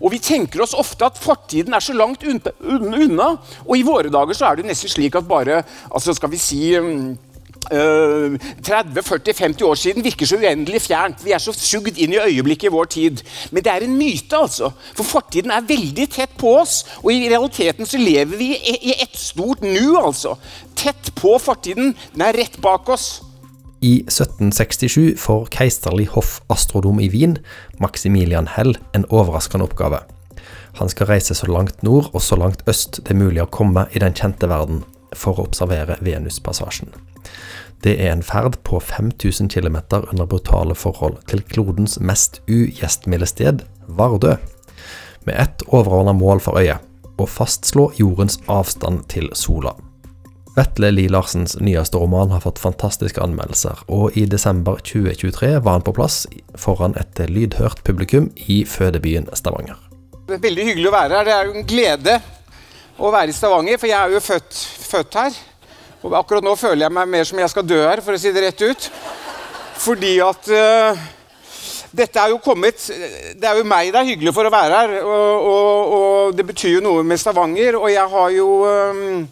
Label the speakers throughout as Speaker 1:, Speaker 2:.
Speaker 1: Og vi tenker oss ofte at fortiden er så langt unna. Og i våre dager så er det nesten slik at bare altså skal vi si mm, 30-40-50 år siden virker så uendelig fjernt. Vi er så sugd inn i øyeblikket i vår tid. Men det er en myte, altså. For fortiden er veldig tett på oss. Og i realiteten så lever vi i et stort nu, altså. Tett på fortiden. Den er rett bak oss.
Speaker 2: I 1767 får keiserlig hoffastrodom i Wien, Maximilian Hell, en overraskende oppgave. Han skal reise så langt nord og så langt øst det er mulig å komme i den kjente verden for å observere Venuspassasjen. Det er en ferd på 5000 km under brutale forhold til klodens mest ugjestmilde sted, Vardø, med ett overordna mål for øyet å fastslå jordens avstand til sola. Vetle Lie Larsens nyeste roman har fått fantastiske anmeldelser, og i desember 2023 var han på plass foran et lydhørt publikum i fødebyen Stavanger.
Speaker 1: Det er veldig hyggelig å være her. Det er jo en glede å være i Stavanger, for jeg er jo født, født her. Og akkurat nå føler jeg meg mer som jeg skal dø her, for å si det rett ut. Fordi at uh, dette er jo kommet Det er jo meg det er hyggelig for å være her. Og, og, og det betyr jo noe med Stavanger. Og jeg har jo um,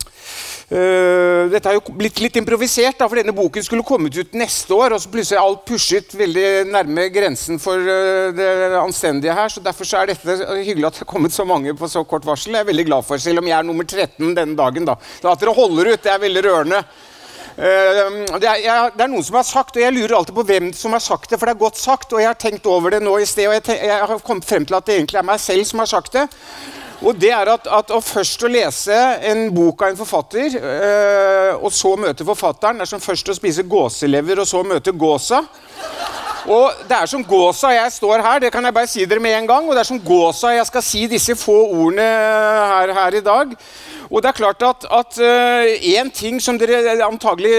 Speaker 1: Uh, dette er jo blitt litt improvisert, da, for denne boken skulle kommet ut neste år. Og så plutselig er alt pushet veldig nærme grensen for uh, det anstendige her. så Derfor så er dette hyggelig at det har kommet så mange på så kort varsel. Jeg er veldig glad for, selv om jeg er nummer 13 denne dagen. da. Så At dere holder ut, det er veldig rørende. Uh, det, er, jeg, det, er, noen som har sagt, og jeg lurer alltid på hvem som har sagt det, for det er godt sagt. Og jeg har tenkt over det nå i sted, og jeg, jeg har kommet frem til at det egentlig er meg selv som har sagt det. Og det er at, at å først å lese en bok av en forfatter, øh, og så møte forfatteren, Det er som først å spise gåselever og så møte gåsa. Og det er som gåsa jeg står her, det kan jeg bare si dere med en gang. Og det er som gåsa jeg skal si disse få ordene her, her i dag. Og det er klart at, at uh, ting som dere antagelig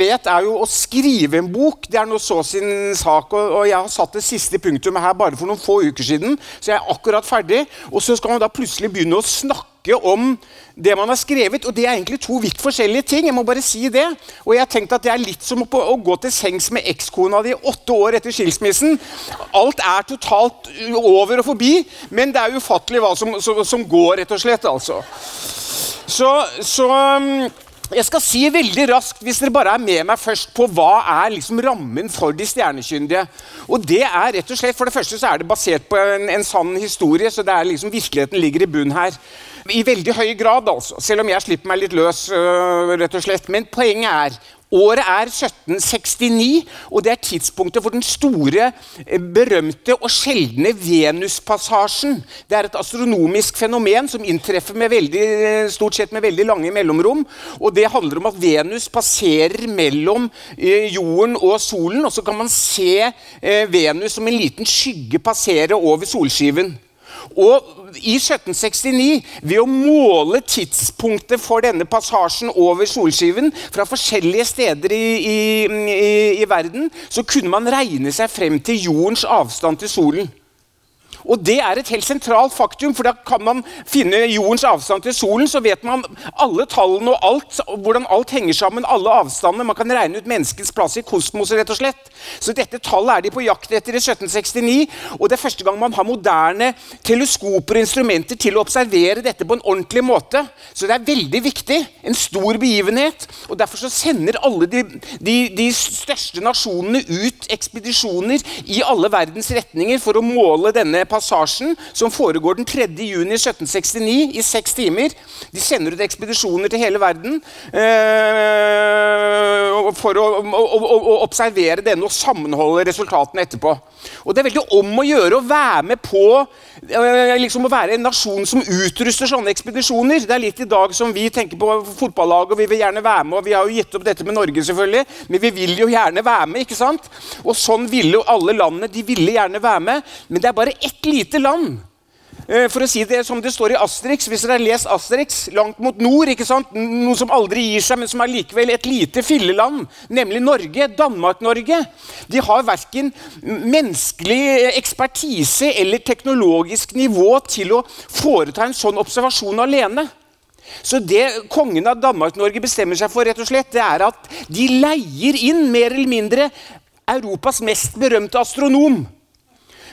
Speaker 1: vet, er jo å skrive en bok. Det er nå så sin sak. Og, og, jeg har satt det siste punktumet her bare for noen få uker siden. Så jeg er akkurat ferdig. Og så skal man da plutselig begynne å snakke om det man har skrevet. Og det er egentlig to vidt forskjellige ting. jeg må bare si det. Og jeg har tenkt at det er litt som å, gå til sengs med ekskona di åtte år etter skilsmissen. Alt er totalt over og forbi, men det er ufattelig hva som, som, som går, rett og slett. altså. Så, så um, jeg skal si veldig raskt, hvis dere bare er med meg først, på hva er liksom rammen for de stjernekyndige. Og det er rett og slett, For det første så er det basert på en, en sann historie, så det er liksom virkeligheten ligger i bunn her. I veldig høy grad, altså. Selv om jeg slipper meg litt løs. Øh, rett og slett. Men poenget er Året er 1769, og det er tidspunktet for den store, øh, berømte og sjeldne Venuspassasjen. Det er et astronomisk fenomen som inntreffer med veldig, stort sett med veldig lange mellomrom. og Det handler om at Venus passerer mellom jorden og solen, og så kan man se Venus som en liten skygge passere over solskiven. Og i 1769, ved å måle tidspunktet for denne passasjen over solskiven fra forskjellige steder i, i, i, i verden, så kunne man regne seg frem til jordens avstand til solen. Og det er et helt sentralt faktum, for da kan man finne jordens avstand til solen. Så vet man alle tallene og alt, hvordan alt henger sammen, alle avstandene. Man kan regne ut menneskets plass i kosmoset, rett og slett. Så dette tallet er de på jakt etter i 1769. Og det er første gang man har moderne teleskoper og instrumenter til å observere dette på en ordentlig måte. Så det er veldig viktig. En stor begivenhet. Og derfor så sender alle de, de, de største nasjonene ut ekspedisjoner i alle verdens retninger for å måle denne passasjen, som foregår den 3. juni 1769 i seks timer. De sender ut ekspedisjoner til hele verden eh, for å, å, å, å, observere denne og sammenholde resultatene etterpå. Og Det er veldig om å gjøre å være med på øh, liksom å være en nasjon som utruster sånne ekspedisjoner. Det er litt i dag som vi tenker på fotballag, og vi vil gjerne være med. og Vi har jo gitt opp dette med Norge, selvfølgelig, men vi vil jo gjerne være med. ikke sant? Og sånn ville jo alle landene. De ville gjerne være med, men det er bare ett lite land. Eh, for å si det som det står i Asterix, hvis dere har lest Asterix, langt mot nord, ikke sant? noe som aldri gir seg, men som er likevel et lite filleland, nemlig Norge, Danmark-Norge. De har verken menneskelig ekspertise eller teknologisk nivå til å foreta en sånn observasjon alene. Så det kongen av Danmark-Norge bestemmer seg for, rett og slett, det er at de leier inn mer eller mindre Europas mest berømte astronom.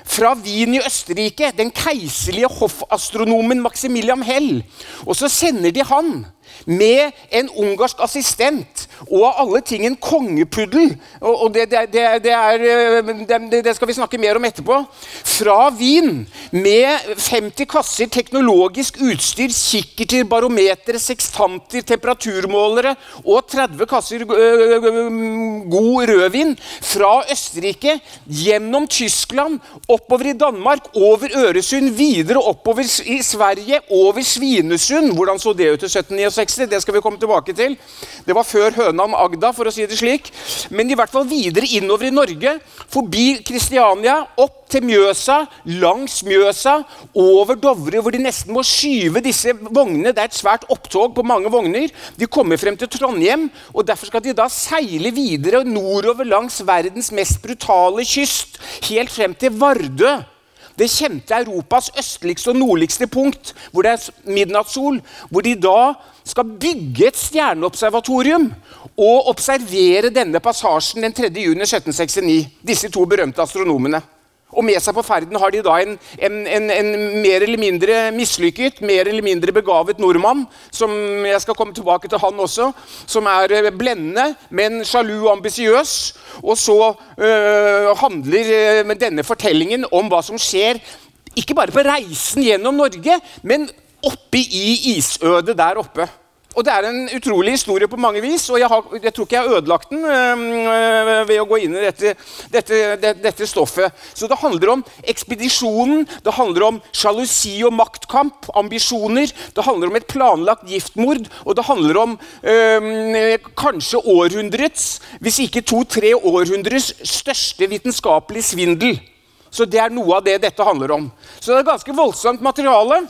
Speaker 1: Fra Wien i Østerrike, den keiserlige hoffastronomen Maximilian Hell. Og så sender de han med en ungarsk assistent og av alle ting en kongepuddel. Og det, det, det, er, eh, det, skal vi snakke mer om etterpå. Fra Wien med 50 kasser teknologisk utstyr, kikkerter, barometere, sekstanter, temperaturmålere og 30 kasser god rødvin. Fra Østerrike, gjennom Tyskland, oppover i Danmark, over Øresund, videre oppover i Sverige, over Svinesund. Hvordan så det ut i 1769? Det skal vi komme tilbake til. Det var før Hø høna om Agda, for å si det slik. Men i hvert fall videre innover i Norge, forbi Kristiania, opp til Mjøsa, langs Mjøsa, over Dovre, hvor de nesten må skyve disse vognene. Det er et svært opptog på mange vogner. De kommer frem til Trondheim, og derfor skal de da seile videre nordover langs verdens mest brutale kyst, helt frem til Vardø det kjente Europas østligste og nordligste punkt, hvor det er midnattssol, hvor de da skal bygge et stjerneobservatorium og observere denne passasjen den 3. juni 1769. Disse to berømte astronomene. Og med seg på ferden har de da en, en, en, en mer eller mindre mislykket, mer eller mindre begavet nordmann, som jeg skal komme tilbake til han også, som er eh, blendende, men sjalu og ambisiøs. Og så øh, handler øh, denne fortellingen om hva som skjer, ikke bare på reisen gjennom Norge, men oppe i isødet der oppe. Og Det er en utrolig historie på mange vis, og jeg, har, jeg tror ikke jeg har ødelagt den øh, ved å gå inn i dette, dette, det, dette, stoffet. Så det handler om ekspedisjonen, det handler om sjalusi og maktkamp, ambisjoner. Det handler om et planlagt giftmord, og det handler om øh, kanskje århundrets, hvis ikke to-tre århundres største vitenskapelige svindel. Så det er noe av det dette handler om. Så det er ganske voldsomt materiale.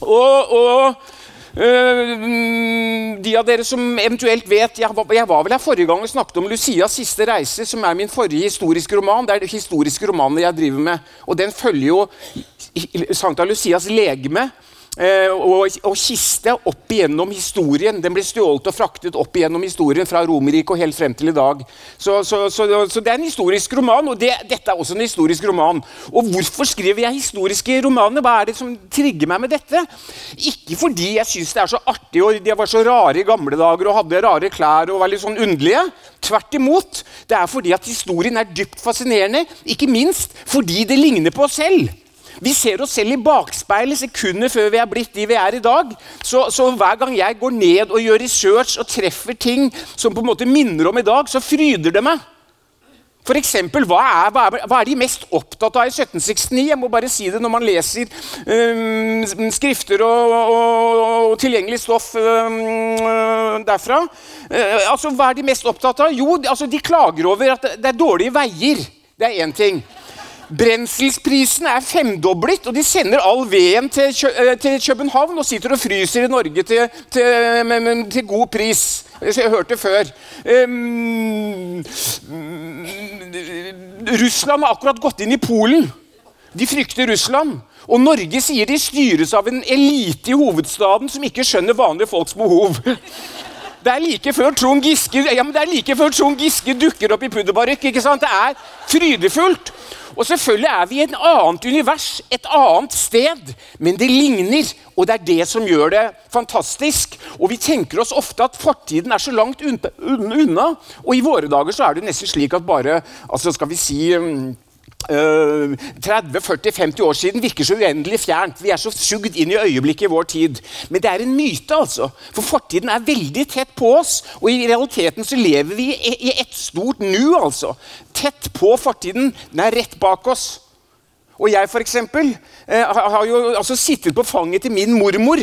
Speaker 1: og, og de av dere som eventuelt vet Jeg var, jeg var vel her forrige gang og snakket om Lucias siste reise, som er min forrige historiske roman. Det er historiske romanene jeg driver med. Og den følger jo Sankta Lucias legeme Eh, og, og, kiste opp igjennom historien. Den ble stjålet og fraktet opp igjennom historien fra Romerriket og helt frem til i dag. Så, så, så, så, det er en historisk roman, og det, dette er også en historisk roman. Og hvorfor skriver jeg historiske romaner? Hva er det som trigger meg med dette? Ikke fordi jeg syns det er så artig og de var så rare i gamle dager og hadde rare klær og var litt sånn underlige. Tvert imot. Det er fordi at historien er dypt fascinerende, ikke minst fordi det ligner på oss selv. Vi ser oss selv i bakspeilet sekunder før vi er blitt de vi er i dag. Så, så, hver gang jeg går ned og gjør research og treffer ting som på en måte minner om i dag, så fryder det meg. For eksempel, hva er, hva, er, hva er de mest opptatt av i 1769? Jeg må bare si det når man leser um, skrifter og, og, og, tilgjengelig stoff um, derfra. Uh, altså, Hva er de mest opptatt av? Jo, altså, de klager over at det er dårlige veier. Det er én ting. Brenselsprisen er femdoblet, og de sender all veden eh, til, København og sitter og fryser i Norge til, til, til god pris. Jeg hørte før. Um, Russland har akkurat gått inn i Polen. De frykter Russland. Og Norge sier de styres av en elite i hovedstaden som ikke skjønner vanlige folks behov. Det er like før Trond Giske, ja, like før Trond Giske dukker opp i Pudderbarykk. ikke sant? Det er frydefullt. Og selvfølgelig er vi i et annet univers, et annet sted, men det ligner. Og det er det som gjør det fantastisk. Og vi tenker oss ofte at fortiden er så langt unna. Og i våre dager så er det nesten slik at bare altså skal vi si um, 30-40-50 år siden virker så uendelig fjernt. Vi er så sugd inn i øyeblikket i vår tid. Men det er en myte, altså. For fortiden er veldig tett på oss. Og i realiteten så lever vi i et stort nu, altså. Tett på fortiden. Den er rett bak oss. Og jeg, for eksempel, eh, har jo altså sittet på fanget til min mormor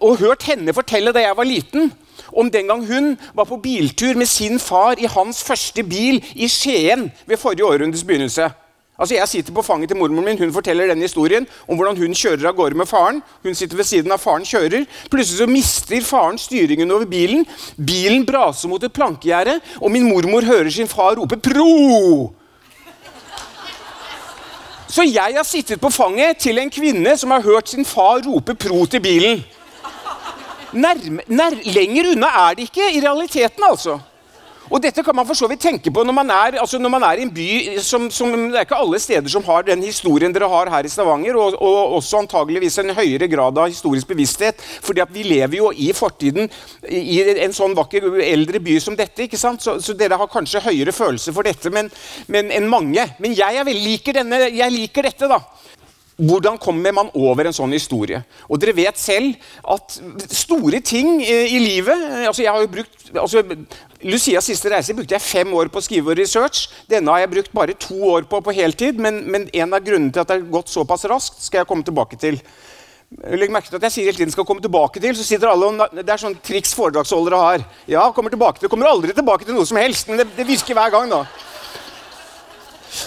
Speaker 1: og hørt henne fortelle da jeg var liten om den gang hun var på biltur med sin far i hans første bil i Skien ved forrige århundres begynnelse. Altså Jeg sitter på fanget til mormoren min, hun forteller denne historien om hvordan hun kjører av gårde med faren. Hun sitter ved siden av faren kjører. Plutselig så mister faren styringen over bilen. Bilen braser mot et plankegjerde, og min mormor hører sin far rope 'pro'. Så jeg har sittet på fanget til en kvinne som har hørt sin far rope 'pro' til bilen. Nærme, nær, lenger unna er det ikke i realiteten, altså. Og dette kan man for så vidt tenke på når man er, altså når man er i en by som, som, Det er ikke alle steder som har den historien dere har her i Stavanger, og, og også antageligvis en høyere grad av historisk bevissthet. fordi vi lever jo i fortiden i en sånn vakker eldre by som dette. ikke sant? Så, så dere har kanskje høyere følelse for dette men, men enn mange. Men jeg, vel, liker denne, jeg liker dette, da. Hvordan kommer man over en sånn historie? Og dere vet selv at store ting i livet altså jeg har jo brukt, altså Lucias siste reise brukte jeg fem år på å skrive research. Denne har jeg brukt bare to år på på heltid, men, men en av grunnene til at det har gått såpass raskt, skal jeg komme tilbake til. Legg merke til at jeg sier hele tiden skal komme tilbake til, så sitter alle og, Det er sånn triks foredragsholdere har. Ja, kommer tilbake til, kommer aldri tilbake til noe som helst, men det, det virker hver gang. da.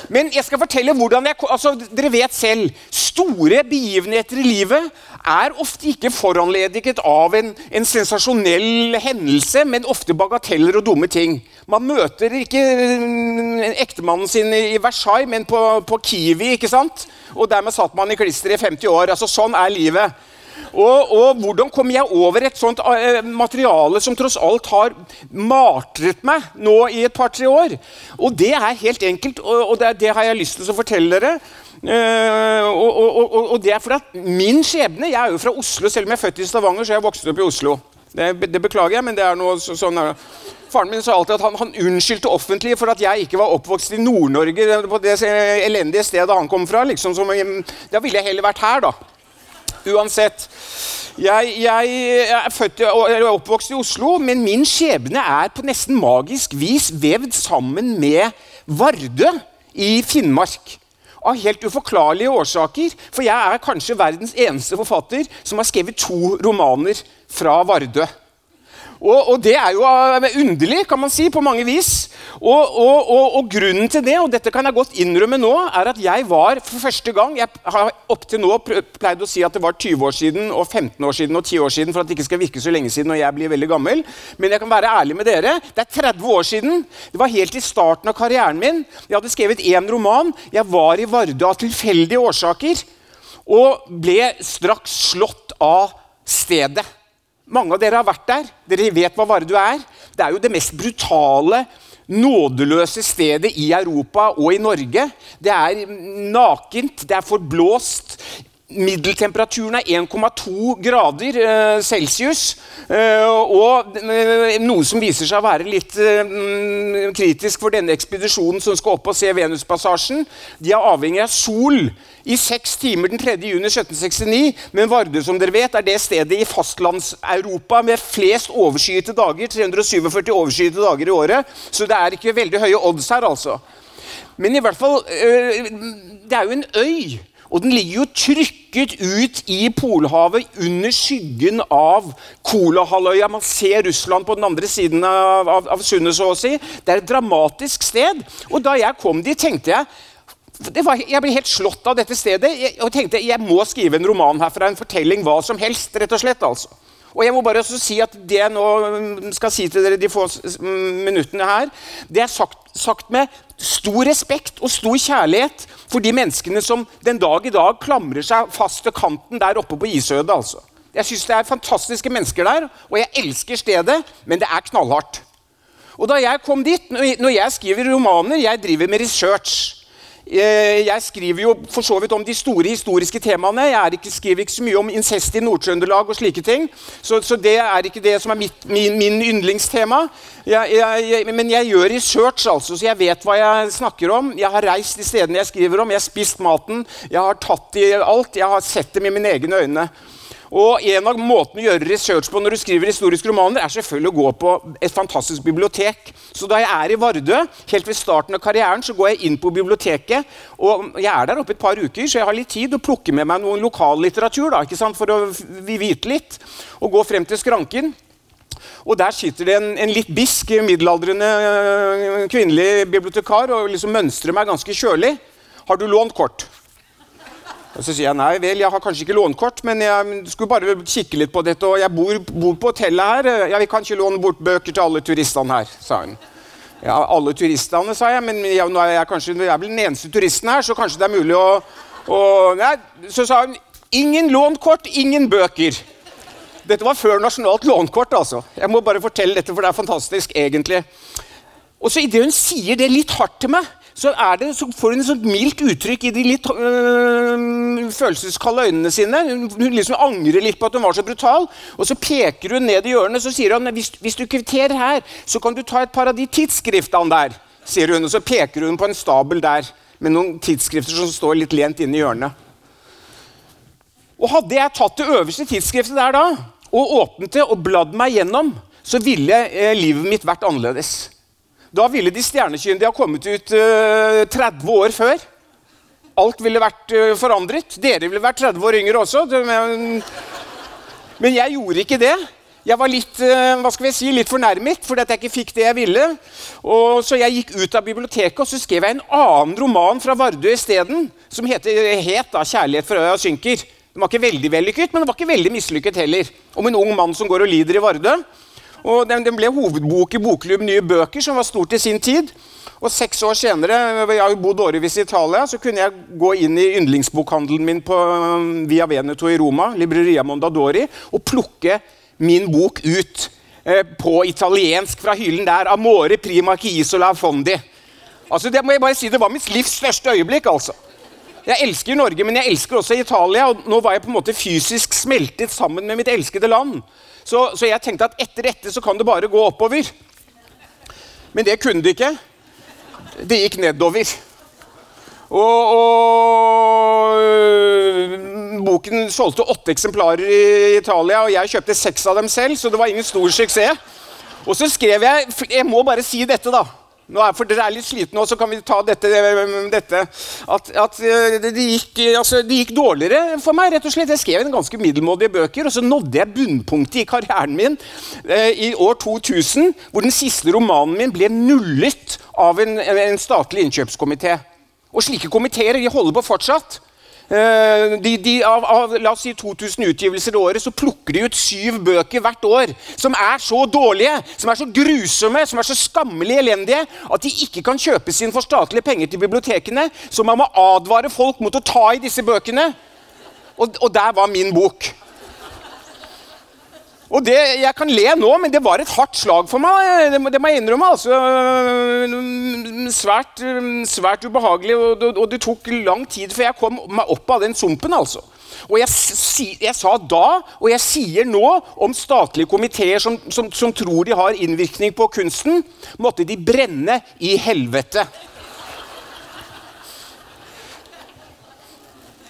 Speaker 1: Men jeg skal fortelle hvordan jeg, altså Dere vet selv store begivenheter i livet er ofte ikke foranlediget av en, en, sensasjonell hendelse, men ofte bagateller og dumme ting. Man møter ikke mm, ektemannen sin i Versailles, men på, på Kiwi. ikke sant? Og dermed satt man i klister i 50 år. altså Sånn er livet. Og, og, hvordan kommer jeg over et sånt uh, materiale som tross alt har martret meg nå i et par-tre år? Og det er helt enkelt, og, og det, det, har jeg lyst til å fortelle dere. Uh, og, og, det er fordi at min skjebne Jeg er jo fra Oslo, selv om jeg er født i Stavanger. så jeg vokste vokst opp i Oslo. Det, det beklager jeg, men det er noe så, sånn Faren min sa alltid at han, han unnskyldte offentlig for at jeg ikke var oppvokst i Nord-Norge, på det elendige stedet han kom fra. Liksom, som, da ville jeg heller vært her, da. Uansett. Jeg, jeg, er født og oppvokst i Oslo, men min skjebne er på nesten magisk vis vevd sammen med Vardø i Finnmark. Av helt uforklarlige årsaker. For jeg er kanskje verdens eneste forfatter som har skrevet to romaner fra Vardø. Og, og, det er jo eh, underlig, kan man si, på mange vis. Og, og, og, grunnen til det, og dette kan jeg godt innrømme nå, er at jeg var for første gang Jeg har opp til nå pleid å si at det var 20 år siden, og 15 år siden og 10 år siden, for at det ikke skal virke så lenge siden når jeg blir veldig gammel. Men jeg kan være ærlig med dere. Det er 30 år siden. Det var helt i starten av karrieren min. Jeg hadde skrevet én roman. Jeg var i Vardø av tilfeldige årsaker. Og ble straks slått av stedet. Mange av dere har vært der. Dere vet hva Vardø er. Det er jo det mest brutale, nådeløse stedet i Europa og i Norge. Det er nakent, det er forblåst. Middeltemperaturen er 1,2 grader eh, celsius. Eh, og eh, noe som viser seg å være litt mm, kritisk for denne ekspedisjonen som skal opp og se Venuspassasjen. De er avhengig av sol i seks timer den 3. juni 1769. Men Vardø som dere vet, er det stedet i fastlands-Europa med flest overskyete dager. 347 overskyete dager i året. Så det er ikke veldig høye odds her, altså. Men i hvert fall Det er jo en øy. Og den ligger jo trykket ut i Polhavet under skyggen av Kolahalvøya. Man ser Russland på den andre siden av, av, av sundet, så å si. Det er et dramatisk sted. Og da jeg kom dit, tenkte jeg var, jeg ble helt slått av dette stedet jeg, og tenkte jeg må skrive en roman herfra. En fortelling, hva som helst. rett og slett altså. Og jeg må bare også si at Det jeg nå mm, skal si til dere de få mm, minuttene her, det er sagt, sagt med stor respekt og stor kjærlighet for de menneskene som den dag i dag klamrer seg fast til kanten der oppe på isødet. altså. Jeg syns det er fantastiske mennesker der, og jeg elsker stedet, men det er knallhardt. Og da jeg kom dit, Når jeg skriver romaner, jeg driver med research. Eh, jeg skriver jo for så vidt om de store historiske temaene. Jeg ikke, skriver ikke så mye om incest i Nord-Trøndelag og slike ting. Så, så, det er ikke det som er mitt, min, min, yndlingstema. Jeg, jeg, men jeg gjør research, altså, så jeg vet hva jeg snakker om. Jeg har reist de stedene jeg skriver om, jeg har spist maten, jeg har tatt i alt. Jeg har sett dem i mine egne øyne. Og En av måtene å gjøre research på når du skriver historiske romaner, er selvfølgelig å gå på et fantastisk bibliotek. Så da jeg er i Vardø, helt ved starten av karrieren, så går jeg inn på biblioteket. og Jeg er der oppe et par uker, så jeg har litt tid å plukke med meg noen lokallitteratur da, ikke sant, for å vite litt. Og gå frem til skranken. Og Der sitter det en, en litt bisk, middelaldrende øh, kvinnelig bibliotekar og liksom mønstrer meg ganske kjølig. Har du lånt kort? Og Så sier jeg nei vel, jeg har kanskje ikke lånkort, men jeg skulle bare kikke litt på dette. Og jeg bor, bor på hotellet her. Ja, vi kan ikke låne bort bøker til alle turistene her, sa hun. Ja, alle turistene, sa jeg, men jeg, nå er jeg, kanskje, jeg er vel den eneste turisten her, så kanskje det er mulig å, å nei, Så sa hun ingen lånkort, ingen bøker. Dette var før nasjonalt lånkort, altså. Jeg må bare fortelle dette, for det er fantastisk, egentlig. Og så idet hun sier det litt hardt til meg, så, det, så får hun et sånt mildt uttrykk i de litt øh, følelseskalde øynene sine. Hun, hun, liksom angrer litt på at hun var så brutal. Og så peker hun ned i hjørnet så sier hun, hvis, hvis du kvitterer her, så kan du ta et par av de tidsskriftene der. sier hun, Og så peker hun på en stabel der med noen tidsskrifter som står litt lent inne i hjørnet. Og Hadde jeg tatt det øverste tidsskriftet der da, og åpnet det og bladd meg gjennom, så ville eh, livet mitt vært annerledes. Da ville De stjernekyndige ha kommet ut uh, eh, 30 år før. Alt ville vært uh, forandret. Dere ville vært 30 år yngre også. Men, men jeg gjorde ikke det. Jeg var litt uh, hva skal jeg si, litt fornærmet fordi at jeg ikke fikk det jeg ville. Og så jeg gikk ut av biblioteket og så skrev jeg en annen roman fra Vardø isteden. Som heter, het da 'Kjærlighet for øya synker'. Den var ikke veldig vellykket, men den var ikke veldig mislykket heller. Om en ung mann som går og lider i Vardø. Og den, den, ble hovedbok i Bokklubb Nye Bøker, som var stort i sin tid. Og Seks år senere, jeg har bodd årevis i Italia, så kunne jeg gå inn i yndlingsbokhandelen min på um, Via Veneto i Roma, Libreria Mondadori, og plukke min bok ut eh, på italiensk fra hyllen der. Amore prima chiisola fondi. Altså, det må jeg bare si, det var mitt livs største øyeblikk. altså. Jeg elsker Norge, men jeg elsker også Italia. og Nå var jeg på en måte fysisk smeltet sammen med mitt elskede land. Så, så, jeg tenkte at etter dette så kan det bare gå oppover. Men det kunne det ikke. Det gikk nedover. Og, og boken solgte åtte eksemplarer i Italia, og jeg kjøpte seks av dem selv, så det var ingen stor suksess. Og så skrev jeg Jeg må bare si dette, da. Nå er, for Dere er litt slitne, så kan vi ta dette. dette at, at eh, det, gikk, altså, det, gikk, dårligere for meg. rett og slett. Jeg skrev en ganske middelmådige bøker, og så nådde jeg bunnpunktet i karrieren min eh, i år 2000, hvor den siste romanen min ble nullet av en, en statlig innkjøpskomité. Og slike komiteer holder på fortsatt. Eh, de, de, av, av, la oss si 2000 utgivelser i året, så plukker de ut syv bøker hvert år som er så dårlige, som er så grusomme, som er så skammelig elendige at de ikke kan kjøpes inn for statlige penger til bibliotekene. Så man må advare folk mot å ta i disse bøkene. Og, og der var min bok. Og det, Jeg kan le nå, men det var et hardt slag for meg. Det, det må jeg innrømme. altså. Svært, svært ubehagelig, og, og, det tok lang tid før jeg kom meg opp av den sumpen. altså. Og jeg, jeg, sa da, og jeg sier nå, om statlige komiteer som, som, som tror de har innvirkning på kunsten, måtte de brenne i helvete.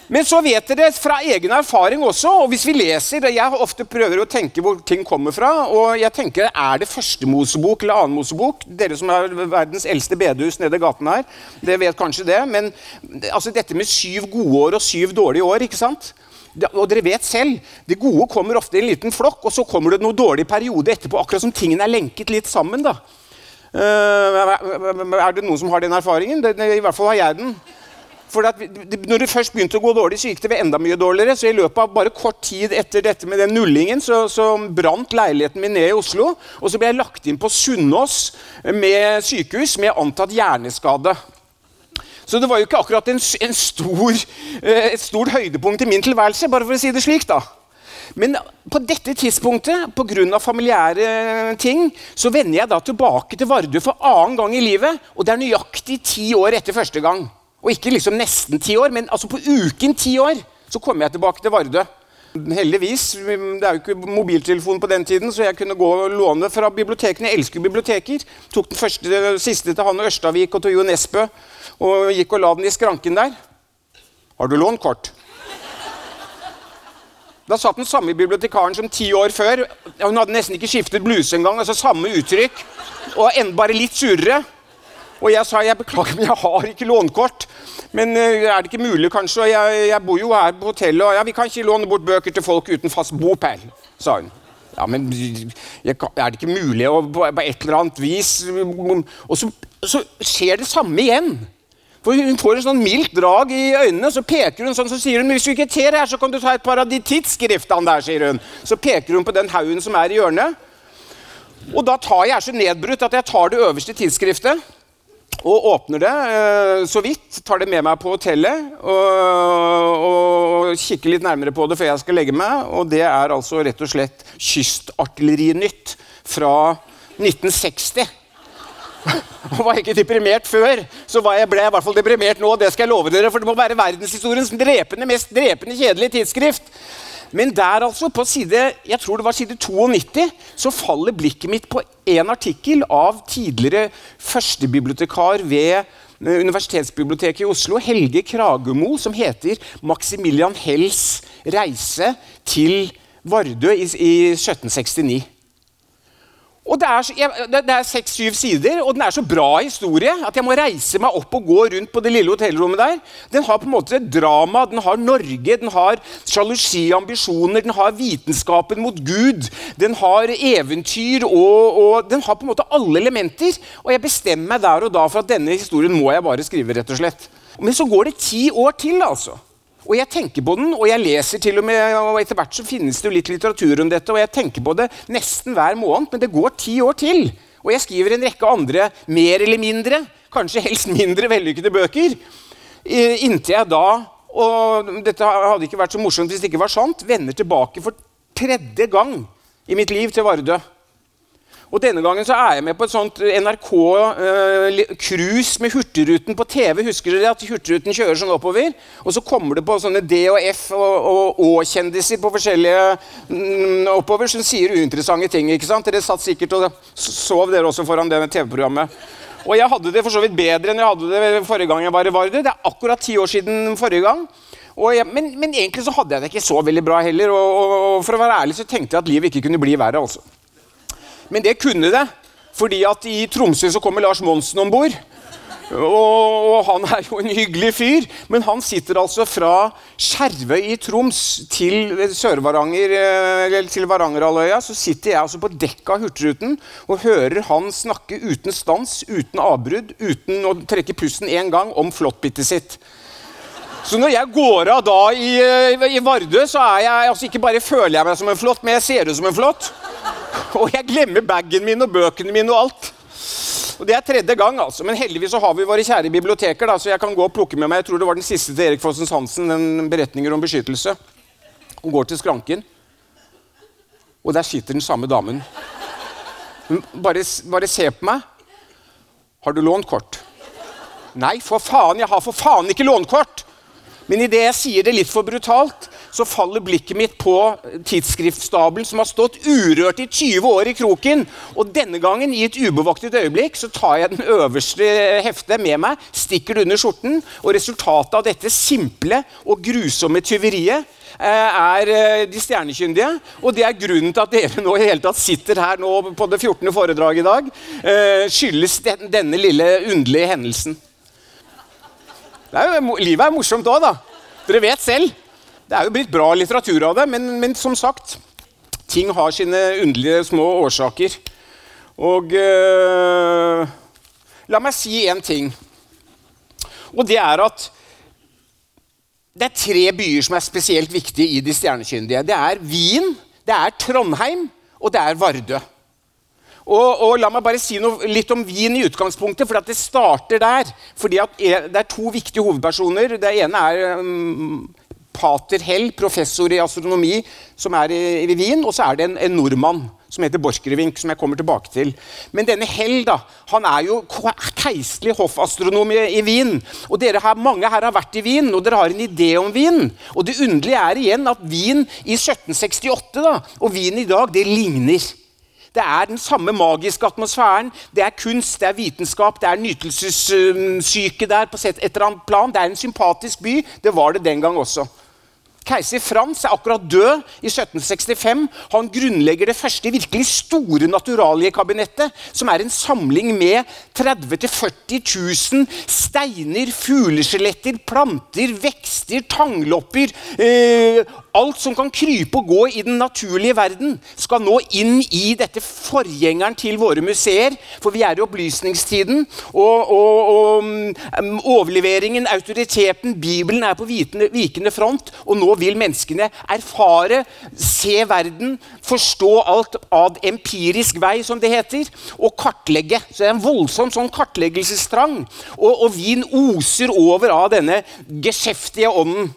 Speaker 1: Men så vet dere fra egen erfaring også, og hvis vi leser Jeg ofte prøver å tenke hvor ting kommer fra. og jeg tenker, Er det første Mosebok eller annen Mosebok? Dere som er verdens eldste bedehus nede i gaten her, dere vet kanskje det. Men altså, dette med syv gode år og syv dårlige år, ikke sant? Og dere vet selv, Det gode kommer ofte i en liten flokk, og så kommer det noen dårlig periode etterpå. Akkurat som tingene er lenket litt sammen. da. Uh, er det noen som har den erfaringen? I hvert fall har jeg den. For når det først begynte å gå dårlig, så gikk det enda mye dårligere. Så i løpet av bare kort tid etter dette med den nullingen, så, så brant leiligheten min ned i Oslo. Og så ble jeg lagt inn på Sunnaas med sykehus med antatt hjerneskade. Så det var jo ikke akkurat en, en stor, eh, et stort høydepunkt i min tilværelse, bare for å si det slik. da. Men på dette tidspunktet, pga. familiære ting, så vender jeg da tilbake til Vardø for annen gang i livet. Og det er nøyaktig ti år etter første gang. Og ikke liksom nesten ti år, men altså på uken ti år så kom jeg tilbake til Vardø. Heldigvis. Det er jo ikke mobiltelefon på den tiden, så jeg kunne gå og låne fra bibliotekene. Jeg elsker biblioteker. Tok den første, siste til Hanne Ørstavik og til Jo Nesbø og gikk og la den i skranken der. Har du lånt kort? Da satt den samme bibliotekaren som ti år før. Hun hadde nesten ikke skiftet bluse engang. altså Samme uttrykk. Og bare litt surere. Og jeg sa jeg beklager, men jeg har ikke lånkort. Men uh, er det ikke mulig, kanskje? Jeg, jeg, bor jo her på hotellet, og ja, vi kan ikke låne bort bøker til folk uten fast bopel, sa hun. Ja, men jeg, er det ikke mulig å, på, på, et eller annet vis Og så, så, skjer det samme igjen. For Hun får en sånn mildt drag i øynene, så peker hun sånn, så sier hun hvis du ikke ter her, så kan du ta et par av de tidsskriftene der, sier hun. Så peker hun på den haugen som er i hjørnet. Og da tar jeg så nedbrutt at jeg tar det øverste tidsskriftet og åpner det eh, så vidt. Tar det med meg på hotellet og, og, kikker litt nærmere på det før jeg skal legge meg. Og det er altså rett og slett Kystartillerinytt fra 1960. Og var jeg ikke deprimert før, så jeg, ble jeg i hvert fall deprimert nå. Det skal jeg love dere, for det må være verdenshistoriens drepende, mest drepende kjedelige tidsskrift. Men der, altså, på side jeg tror det var side 92, så faller blikket mitt på en artikkel av tidligere førstebibliotekar ved eh, Universitetsbiblioteket i Oslo, Helge Kragemo, som heter 'Maximilian Hells reise til Vardø i, i 1769'. Og Det er, seks-syv sider, og den er så bra historie at jeg må reise meg opp og gå rundt på det lille hotellrommet der. Den har på en måte drama, den har Norge, den har sjalusi, ambisjoner, den har vitenskapen mot Gud, den har eventyr, og, og, den har på en måte alle elementer. Og jeg bestemmer meg der og da for at denne historien må jeg bare skrive, rett og slett. Men så går det ti år til, altså. Og jeg tenker på den, og jeg leser til og med, og etter hvert så finnes det jo litt litteratur om dette, og jeg tenker på det nesten hver måned, men det går ti år til. Og jeg skriver en rekke andre mer eller mindre, kanskje helst mindre vellykkede bøker. Inntil jeg da, og dette hadde ikke vært så morsomt hvis det ikke var sant, vender tilbake for tredje gang i mitt liv til Vardø. Og Denne gangen så er jeg med på et sånt NRK-cruise eh, med Hurtigruten på TV. Husker dere at Hurtigruten kjører sånn oppover? Og så kommer det på sånne D og F og Å-kjendiser på forskjellige mm, oppover som sier uinteressante ting. ikke sant? Dere satt sikkert og sov dere også foran det TV-programmet. Og jeg hadde det for så vidt bedre enn jeg hadde det forrige gang jeg var i Vardø. Det er akkurat ti år siden forrige gang. Jeg, men, men, egentlig så hadde jeg det ikke så veldig bra heller. Og, og, og for å være ærlig så tenkte jeg at livet ikke kunne bli verre. altså. Men det kunne det, fordi at i Tromsø så kommer Lars Monsen om bord. Og, og, han er jo en hyggelig fyr, men han sitter altså fra Skjervøy i Troms til Sør-Varanger, eh, eller til Varangerhalvøya. Så sitter jeg altså på dekket av Hurtigruten og hører han snakke uten stans, uten avbrudd, uten å trekke pusten én gang om flåttbittet sitt. Så når jeg går av da i, eh, i Vardø, så er jeg altså ikke bare føler jeg meg som en flått, men jeg ser ut som en flått. Og jeg glemmer bagen min og bøkene mine og alt. Og Det er tredje gang, altså. Men heldigvis så har vi våre kjære biblioteker, da, så jeg kan gå og plukke med meg jeg tror det var den siste til Erik Fossens Hansen, den beretninger om beskyttelse. Hun går til skranken, og der sitter den samme damen. Bare, bare se på meg. Har du lånt kort? Nei, for faen, jeg har for faen ikke lånkort! Men idet jeg sier det litt for brutalt, så faller blikket mitt på tidsskriftstabelen som har stått urørt i 20 år i kroken. Og denne gangen, i et ubevoktet øyeblikk, så tar jeg den øverste heftet med meg, stikker det under skjorten, og resultatet av dette simple og grusomme tyveriet eh, er eh, de stjernekyndige. Og det er grunnen til at dere nå i hele tatt sitter her nå på det 14. foredraget i dag. Eh, skyldes denne lille underlige hendelsen. Er jo, livet er morsomt òg, da. Dere vet selv. Det er jo blitt bra litteratur av det, men, men som sagt Ting har sine underlige små årsaker. Og øh, La meg si én ting. Og det er at det er tre byer som er spesielt viktige i De stjernekyndige. Det er Wien, det er Trondheim, og det er Vardø. Og, og, La meg bare si noe, litt om Wien i utgangspunktet, for det starter der. fordi Det er to viktige hovedpersoner. Det ene er um, pater Hell, professor i astronomi, som er i, i Wien. Og så er det en, en, nordmann som heter Borchgrevink, som jeg kommer tilbake til. Men denne Hell da, han er jo keiselig hoffastronom i, i, Wien. Og her, mange her har vært i Wien, og dere har en idé om Wien. Og det underlige er igjen at Wien i 1768 da, og Wien i dag, det ligner. Det er den samme magiske atmosfæren. Det er kunst, det er vitenskap, det er nytelsessyke der på et eller annet plan. Det er en sympatisk by. Det var det den gang også. Keiser Frans er akkurat død i 1765. Han grunnlegger det første virkelig store naturaliekabinettet, som er en samling med 30 000-40 000 steiner, fugleskjeletter, planter, vekster, tanglopper eh, Alt som kan krype og gå i den naturlige verden, skal nå inn i dette forgjengeren til våre museer. For vi er i opplysningstiden, og, og, og um, overleveringen, autoriteten, Bibelen er på vikende front. Og nå vil menneskene erfare, se verden, forstå alt ad empirisk vei, som det heter, og kartlegge. Så det er en voldsom sånn kartleggelsestrang. Og, og vin oser over av denne geskjeftige ånden.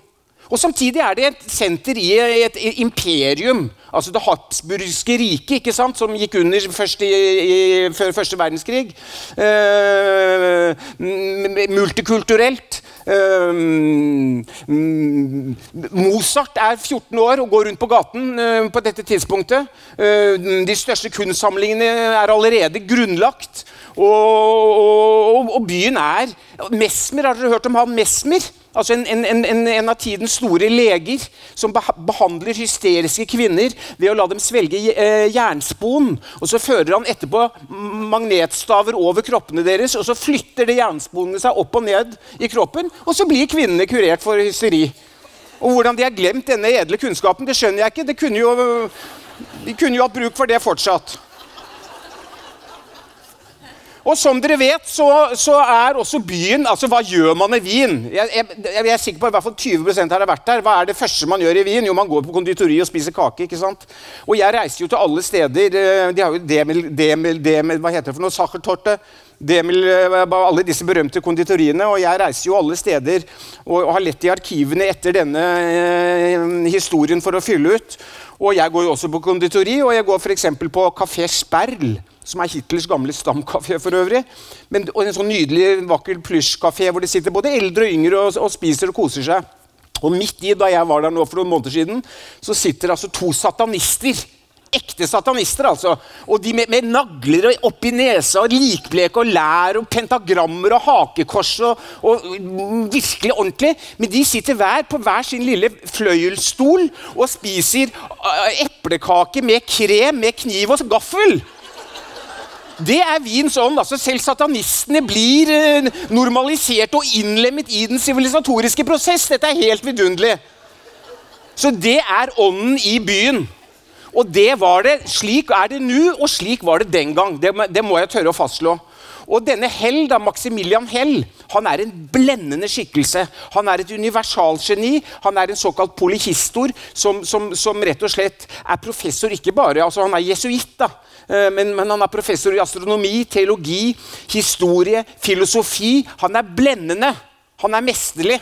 Speaker 1: Og Samtidig er det et senter i et imperium Altså det habsburgske riket, ikke sant, som gikk under først i, før første verdenskrig. Uh, multikulturelt. Uh, Mozart er 14 år og går rundt på gaten uh, på dette tidspunktet. De største kunstsamlingene er allerede grunnlagt. Og, og, og byen er Mesmer, har dere hørt om han Mesmer? Altså en, en, en, en, av tidens store leger som behandler hysteriske kvinner ved å la dem svelge eh, jernspon. Og Så fører han etterpå magnetstaver over kroppene deres, og så flytter det jernsponene seg opp og ned i kroppen, og så blir kvinnene kurert for hysteri. Og Hvordan de har glemt denne edle kunnskapen, det skjønner jeg ikke. Det kunne jo, de kunne jo hatt bruk for det fortsatt. Og som dere vet, så, så, er også byen altså Hva gjør man i Wien? Jeg, jeg, jeg, er sikker på at i hvert fall 20% har vært der. Hva er det første man gjør i Wien? Jo, man går på konditori og spiser kake. ikke sant? Og jeg reiser jo til alle steder. Eh, de har jo Demil, Demil, Demil Hva heter det for noe? Sachertorte. Demil, eh, alle disse berømte konditoriene. Og jeg reiser jo alle steder og, og har lett i arkivene etter denne eh, historien for å fylle ut. Og jeg går jo også på konditori, og jeg går f.eks. på Kafé Sperl som er Hitlers gamle stamkafé for øvrig. Men, og en sånn nydelig, vakker plysjkafé hvor det sitter både eldre og yngre og, og, spiser og koser seg. Og midt i, da jeg var der nå for noen måneder siden, så sitter altså to satanister. Ekte satanister, altså. Og de med, med nagler oppi nesa og likbleke og lær og pentagrammer og hakekors og, og, virkelig ordentlig. Men de sitter hver på hver sin lille fløyelsstol og spiser uh, eplekake med krem med kniv og gaffel. Det er vins ånd. altså Selv satanistene blir eh, normalisert og innlemmet i den sivilisatoriske prosess. Dette er helt vidunderlig. Så det er ånden i byen. Og det var det. Slik er det nå, og slik var det den gang. Det, det må jeg tørre å fastslå. Og denne Hell, da, Maximilian Hell han er en blendende skikkelse. Han er et universalgeni. Han er en såkalt polyhistor som, som, som, rett og slett er professor ikke bare altså Han er jesuitt. Eh, men, men, han er professor i astronomi, teologi, historie, filosofi. Han er blendende. Han er mesterlig.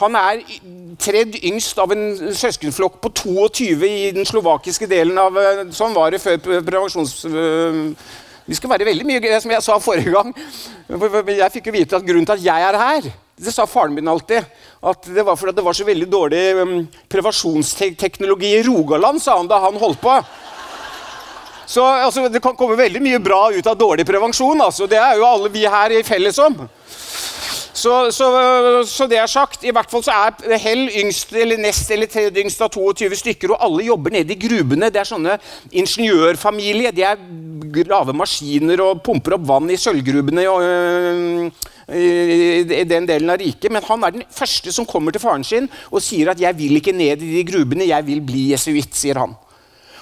Speaker 1: Han er tredd yngst av en søskenflokk på 22 i den slovakiske delen av eh, Sånn var det før prevensjons... Vi skal være veldig mye som jeg sa forrige gang. Jeg fikk jo vite at grunnen til at jeg er her det sa faren min alltid. At det var fordi det var så veldig dårlig um, prevensjonsteknologi i Rogaland, sa han da han holdt på. Så altså, Det kan komme veldig mye bra ut av dårlig prevensjon. Altså. Det er jo alle vi her i felles om. Så, så, så, det er sagt. I hvert fall så er Hell yngst eller nest eller tredje yngst av 22 stykker, og alle jobber nede i grubene. Det er sånne ingeniørfamilie. De er lave maskiner og pumper opp vann i sølvgrubene øh, i den delen av riket. Men han er den første som kommer til faren sin og sier at 'jeg vil ikke ned i de grubene, jeg vil bli jesuitt', sier han.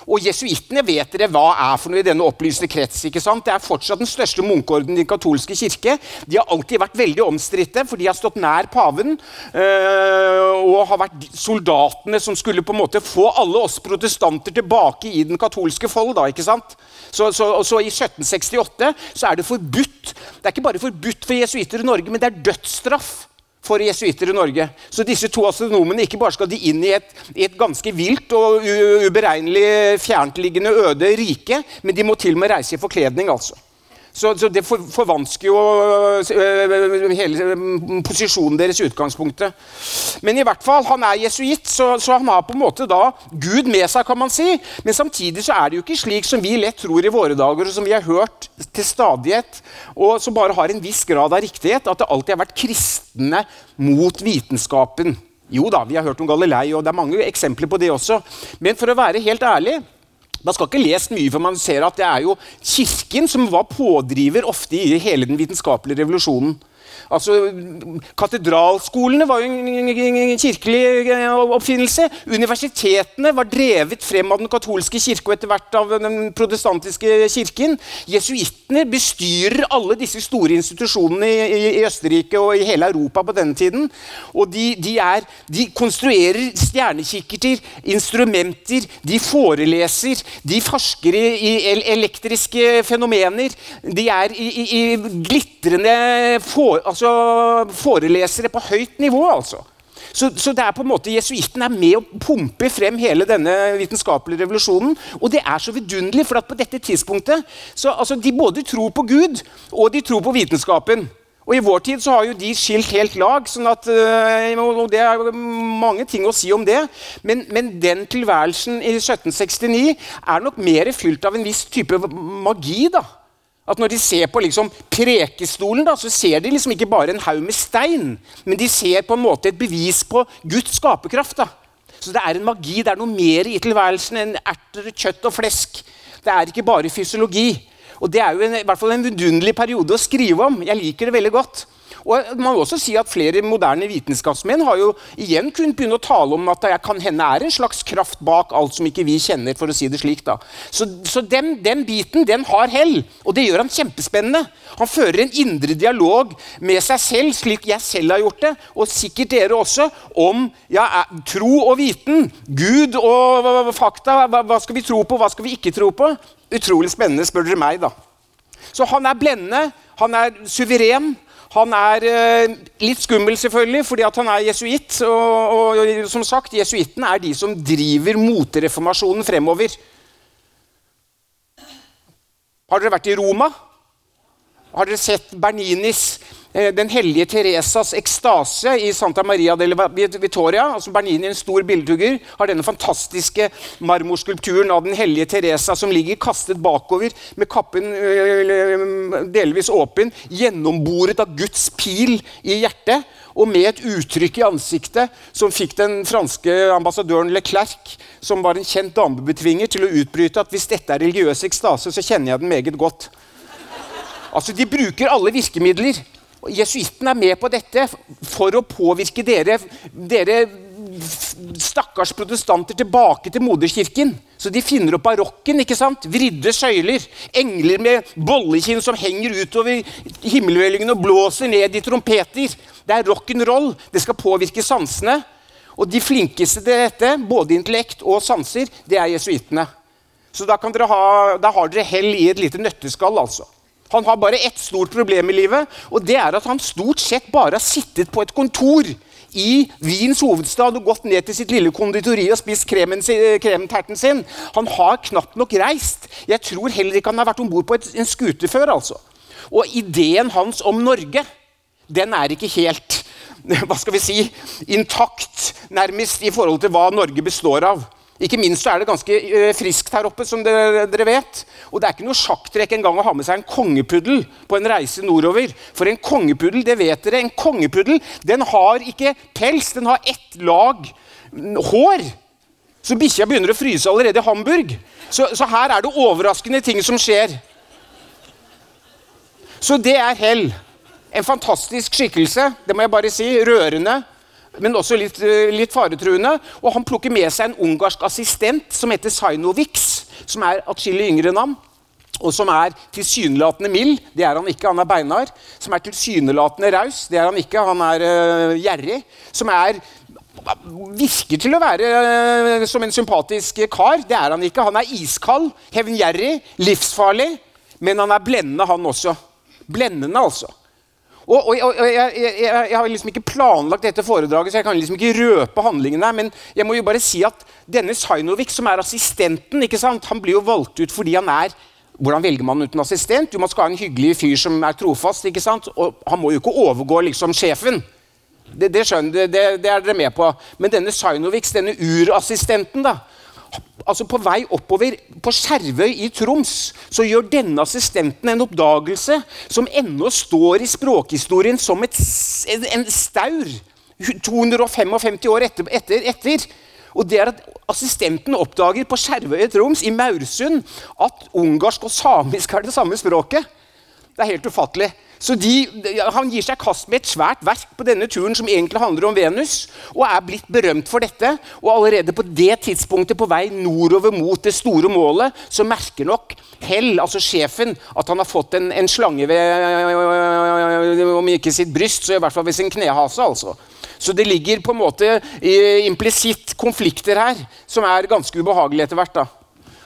Speaker 1: Og jesuittene vet dere hva er for noe i denne opplyste krets. ikke sant? Det er fortsatt den største munkeordenen i den katolske kirke. De har alltid vært veldig omstridte, for de har stått nær paven. Øh, og har vært soldatene som skulle på en måte få alle oss protestanter tilbake i den katolske fold. da, ikke sant? Så, så, så I 1768 så er det forbudt. Det er ikke bare forbudt for jesuitter i Norge, men det er dødsstraff for jesuitter i Norge. Så disse to astronomene ikke bare skal de inn i et, i et ganske vilt og uberegnelig fjerntliggende øde rike, men de må til og med reise i forkledning. altså. Så, så, det for, forvansker jo øh, hele posisjonen deres i utgangspunktet. Men i hvert fall, han er jesuitt, så, så, han har på en måte da Gud med seg, kan man si. Men samtidig så er det jo ikke slik som vi lett tror i våre dager, og som vi har hørt til stadighet, og som bare har en viss grad av riktighet, at det alltid har vært kristne mot vitenskapen. Jo da, vi har hørt om Galilei, og det er mange eksempler på det også. Men for å være helt ærlig man skal ikke lese mye, for man ser at det er jo Kirken som var pådriver ofte i hele den vitenskapelige revolusjonen. Altså, Katedralskolene var jo en kirkelig eh, oppfinnelse. Universitetene var drevet frem av den katolske kirke og etter hvert av den protestantiske kirken. Jesuittene bestyrer alle disse store institusjonene i, i, Østerrike og i hele Europa på denne tiden. Og de, de, er, de konstruerer stjernekikkerter, instrumenter, de foreleser, de forsker i, i elektriske fenomener. De er i, i glitrende for, altså forelesere på høyt nivå. altså. Så, så det er på en måte jesuitten er med å pumpe frem hele denne vitenskapelige revolusjonen. Og det er så vidunderlig, for at på dette tidspunktet så altså, De både tror på Gud, og de tror på vitenskapen. Og I vår tid så har jo de skilt helt lag, sånn at, øh, og det er mange ting å si om det. Men, men, den tilværelsen i 1769 er nok mer fylt av en viss type magi. da. At Når de ser på liksom prekestolen, da, så ser de liksom ikke bare en haug med stein, men de ser på en måte et bevis på Guds skaperkraft. Så det er en magi, det er noe mer i tilværelsen enn erter, kjøtt og flesk. Det er ikke bare fysiologi. Og Det er jo en, i hvert fall en vidunderlig periode å skrive om. Jeg liker det veldig godt. Og man må også si at Flere moderne vitenskapsmenn har jo igjen kunnet begynne å tale om at det kan hende er en slags kraft bak alt som ikke vi kjenner. for å si det slik da. Så, så den, den, biten den har hell, og det gjør han kjempespennende. Han fører en indre dialog med seg selv, slik jeg selv har gjort det, og sikkert dere også, om ja, tro og viten. Gud og fakta. Hva, hva skal vi tro på, hva skal vi ikke tro på? Utrolig spennende, spør dere meg. da. Så han er blendende, han er suveren. Han er eh, litt skummel, selvfølgelig, fordi han er jesuitt. Og, og, som sagt, jesuittene er de som driver motreformasjonen fremover. Har dere vært i Roma? Har dere sett Berninis den hellige Teresas ekstase i Santa Maria delle Vittoria. altså Bernini, en stor billedhugger, har denne fantastiske marmorskulpturen av den hellige Teresa som ligger kastet bakover med kappen eh, delvis åpen, gjennomboret av Guds pil i hjertet og med et uttrykk i ansiktet som fikk den franske ambassadøren Leclerc, som var en kjent damebetvinger, til å utbryte at hvis dette er religiøs ekstase, så kjenner jeg den meget godt. Altså, De bruker alle virkemidler. Jesuitten er med på dette for å påvirke dere, dere stakkars protestanter tilbake til moderkirken. Så de finner opp barokken. ikke sant? Vridde søyler. Engler med bollekinn som henger utover himmelhvelvingen og blåser ned i trompeter. Det er rock'n'roll. Det skal påvirke sansene. Og de flinkeste til dette, både intellekt og sanser, det er jesuittene. Så da, ha, da har dere hell i et lite nøtteskall, altså. Han har bare ett stort problem i livet, og det er at han stort sett bare har sittet på et kontor i Wiens hovedstad og gått ned til sitt lille konditori og spist krementerten sin. Han har knapt nok reist. Jeg tror heller ikke han har vært om bord på et, en skute før. altså. Og ideen hans om Norge, den er ikke helt hva skal vi si, intakt, nærmest i forhold til hva Norge består av. Ikke minst er det ganske uh, friskt her oppe, som dere, dere, vet. Og det er ikke noe sjakktrekk engang å ha med seg en kongepuddel på en reise nordover. For en kongepuddel, det vet dere, en kongepuddel den har ikke pels, den har ett lag hår. Så bikkja begynner å fryse allerede i Hamburg. Så, så her er det overraskende ting som skjer. Så det er hell. En fantastisk skikkelse, det må jeg bare si. Rørende men også litt, eh, litt, faretruende. Og han plukker med seg en ungarsk assistent som heter Sainovics, som er atskillig yngre navn. Og som er tilsynelatende mild. Det er han ikke, han er beinar. Som er tilsynelatende raus. Det er han ikke, han er uh, gjerrig. Som er virker til å være uh, som en sympatisk kar. Det er han ikke. Han er iskald, hevngjerrig, livsfarlig. Men han er blendende, han også. Blendende, altså. Og, og, og jeg, jeg, jeg, har liksom ikke planlagt dette foredraget, så jeg kan liksom ikke røpe handlingen der. Men jeg må jo bare si at denne Sainovic, som er assistenten, ikke sant? han blir jo valgt ut fordi han er hvordan velger man ut en assistent? Jo, Man skal ha en hyggelig fyr som er trofast. ikke sant? Og Han må jo ikke overgå liksom sjefen. Det, det skjønner det, det er dere med på. Men denne Sainovic, denne urassistenten, da, altså På vei oppover på Skjervøy i Troms så gjør denne assistenten en oppdagelse som ennå står i språkhistorien som et, en staur 255 år etter, etter, etter. Og det er at Assistenten oppdager på Skjervøy i Troms, i Maursund, at ungarsk og samisk er det samme språket. Det er helt ufattelig. Så de, Han gir seg kast med et svært verk på denne turen som egentlig handler om Venus, og er blitt berømt for dette. Og allerede på det tidspunktet på vei nordover mot det store målet, så merker nok Hell, altså sjefen, at han har fått en, en slange ved Om ikke sitt bryst, så i hvert fall ved sin knehase. altså. Så det ligger på en måte implisitt konflikter her som er ganske ubehagelige etter hvert. da.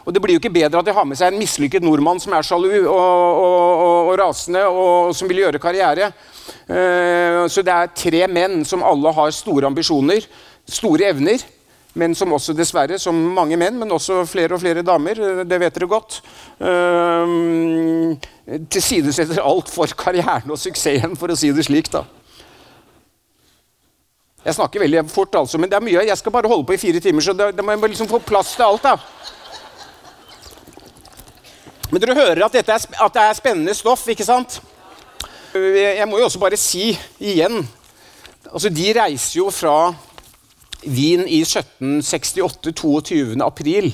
Speaker 1: Og det blir jo ikke bedre at de har med seg en mislykket nordmann som er sjalu og, og, og, og rasende og som vil gjøre karriere. Uh, så det er tre menn som alle har store ambisjoner, store evner. Men som også dessverre, som mange menn, men også flere og flere damer, eh, det vet dere godt, uh, tilsidesetter alt for karrieren og suksessen, for å si det slik. da. Jeg snakker veldig fort, altså, men det er mye. Jeg skal bare holde på i fire timer, så da, må jeg liksom få plass til alt. da. Men dere hører at, er, at det er spennende stoff, ikke sant? Jeg må jo også bare si igjen altså De reiser jo fra Wien i 1768, 22. april.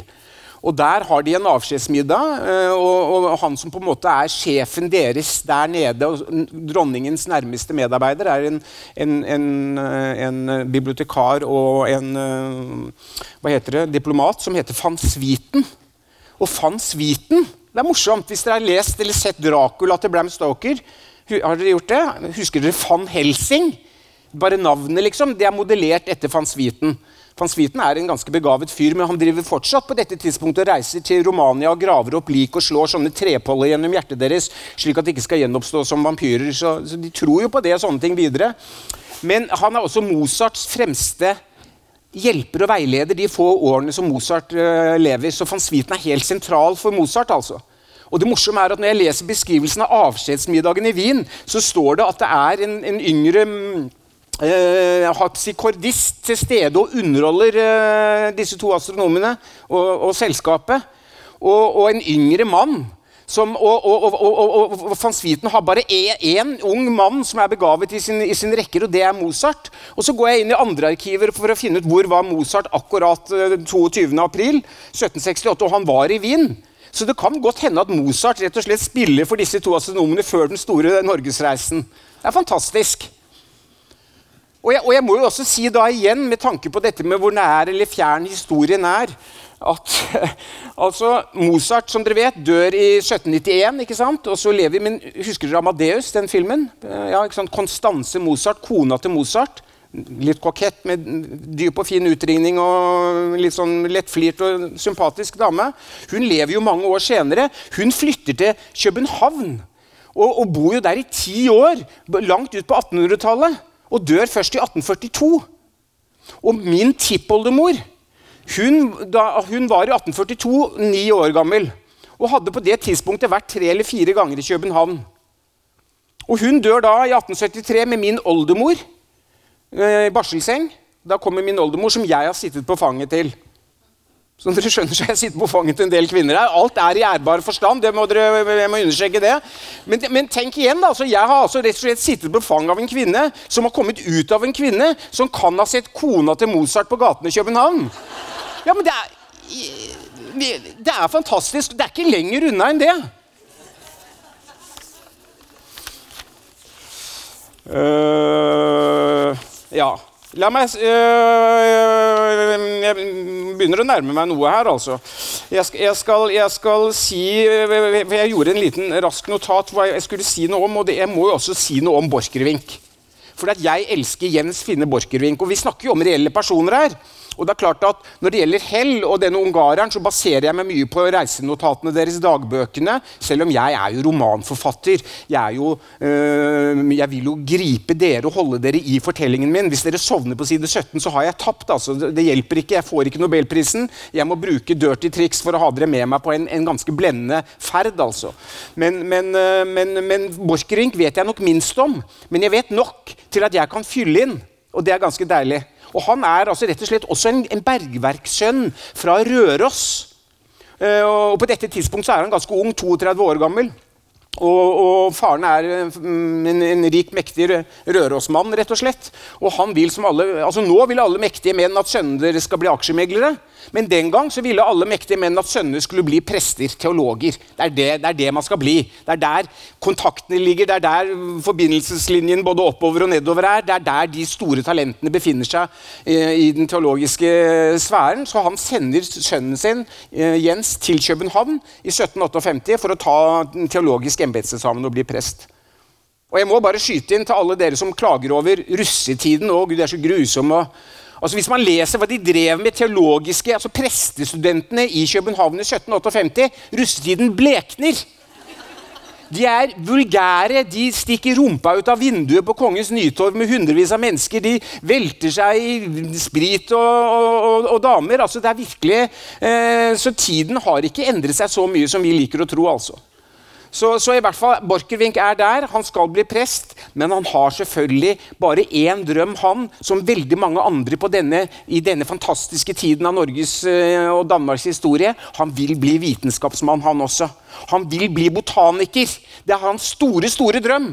Speaker 1: Og Der har de en avskjedsmiddag, eh, og, og, han som på en måte er sjefen deres der nede, og dronningens nærmeste medarbeider, er en, en, en, eh, en bibliotekar og en eh, hva heter det, diplomat som heter van Swieten. Og van Swieten Det er morsomt hvis dere har lest eller sett Dracula til Bram Stoker. Har dere gjort det? Husker dere van Helsing? Bare navnet, liksom. Det er modellert etter van Swieten. Van Swieten er en ganske begavet fyr, men han driver fortsatt på dette tidspunktet og reiser til Romania og graver opp lik og slår sånne trepoller gjennom hjertet deres, slik at de ikke skal gjenoppstå som vampyrer. Så, så de tror jo på det og sånne ting videre. Men han er også Mozarts fremste hjelper og veileder de få årene som Mozart uh, lever. Så van Swieten er helt sentral for Mozart. altså. Og det morsomme er at Når jeg leser beskrivelsen av avskjedsmiddagen i Wien, så står det at det er en, en yngre eh, harpsikordist til stede og underholder uh, disse to astronomene og, og selskapet. Og, og, en yngre mann. Som, og, og, van Swieten har bare én ung mann som er begavet i sin, i sin, rekker, og det er Mozart. Og Så går jeg inn i andre arkiver for å finne ut hvor var Mozart akkurat 22.4.1768, eh, og han var i Wien. Så det kan godt hende at Mozart rett og slett spiller for disse to astronomene før den store norgesreisen. Det er fantastisk. Og jeg, og jeg, må jo også si da igjen, med tanke på dette med hvor nær eller fjern historien er at altså, Mozart som dere vet, dør i 1791. ikke sant? Og så lever, men Husker dere Amadeus, den filmen? Ja, ikke sant? Konstanse Mozart, kona til Mozart. Litt kokett med dyp og fin utringning og litt sånn lettflirt og sympatisk dame. Hun lever jo mange år senere. Hun flytter til København og, og bor jo der i ti år. Langt ut på 1800-tallet og dør først i 1842. Og min tippoldemor hun, hun var i 1842 ni år gammel og hadde på det tidspunktet vært tre eller fire ganger i København. Og Hun dør da i 1873 med min oldemor eh, i barselseng. Da kommer min oldemor, som jeg har sittet på fanget til. Som dere skjønner, så Jeg sitter på fanget til en del kvinner her. Alt er i ærbar forstand. det må dere, jeg må understreke det. Men, men tenk igjen, da. Altså, jeg har altså rett og slett sittet på fanget av en kvinne som har kommet ut av en kvinne som kan ha sett kona til Mozart på gatene i København. Ja, men det er, det er fantastisk. Det er ikke lenger unna enn det. Uh, ja. La meg uh, Jeg begynner å nærme meg noe her, altså. Jeg skal, jeg skal, jeg skal si For jeg gjorde en liten rask notat hva jeg skulle si noe om, og det, jeg må jo også si noe om Borchgrevink. For jeg elsker Jens Finne Borchgrevink, og vi snakker jo om reelle personer her. Og det er klart at Når det gjelder Hell og denne ungareren, så baserer jeg meg mye på reisenotatene deres, dagbøkene, selv om jeg er jo romanforfatter. Jeg, jo, øh, jeg vil jo gripe dere og holde dere i fortellingen min. Hvis dere sovner på side 17, så har jeg tapt. altså. Det hjelper ikke. Jeg får ikke Nobelprisen. Jeg må bruke dirty triks for å ha dere med meg på en, en ganske blendende ferd. altså. Men, men, øh, men, men Borchgrevink vet jeg nok minst om. Men jeg vet nok til at jeg kan fylle inn, og det er ganske deilig. Og han er altså rett og slett også en, en bergverkssønn fra Røros. Uh, og På dette tidspunktet så er han ganske ung, 32 år gammel. Og, og, faren er mm, en, en rik, mektig Rørosmann, rett og slett. Og han vil som alle, altså Nå vil alle mektige menn at sønnene deres skal bli aksjemeglere. Men den gang så ville alle mektige menn at sønnene skulle bli prester, teologer. Det er det, det er det, man skal bli. Det er der kontaktene ligger, det er der forbindelseslinjen både oppover og nedover er. Det er der de store talentene befinner seg eh, i den teologiske sfæren. Så han sender sønnen sin, eh, Jens, til København i 1758 for å ta teologisk embetseksamen og bli prest. Og jeg må bare skyte inn til alle dere som klager over russetiden. Å, Gud, det er så grusom. Altså Hvis man leser hva de drev med teologiske altså prestestudentene i København i 1758 Russetiden blekner. De er vulgære, de stikker rumpa ut av vinduet på Kongens Nytorv med hundrevis av mennesker. De velter seg i sprit og, og, og damer. Altså, det er virkelig, eh, Så tiden har ikke endret seg så mye som vi liker å tro. altså. Så, så, i hvert fall, Borchgrevink er der. Han skal bli prest, men han har selvfølgelig bare én drøm, han, som veldig mange andre denne, i denne fantastiske tiden av Norges uh, og Danmarks historie. Han vil bli vitenskapsmann, han også. Han vil bli botaniker. Det er hans store, store drøm.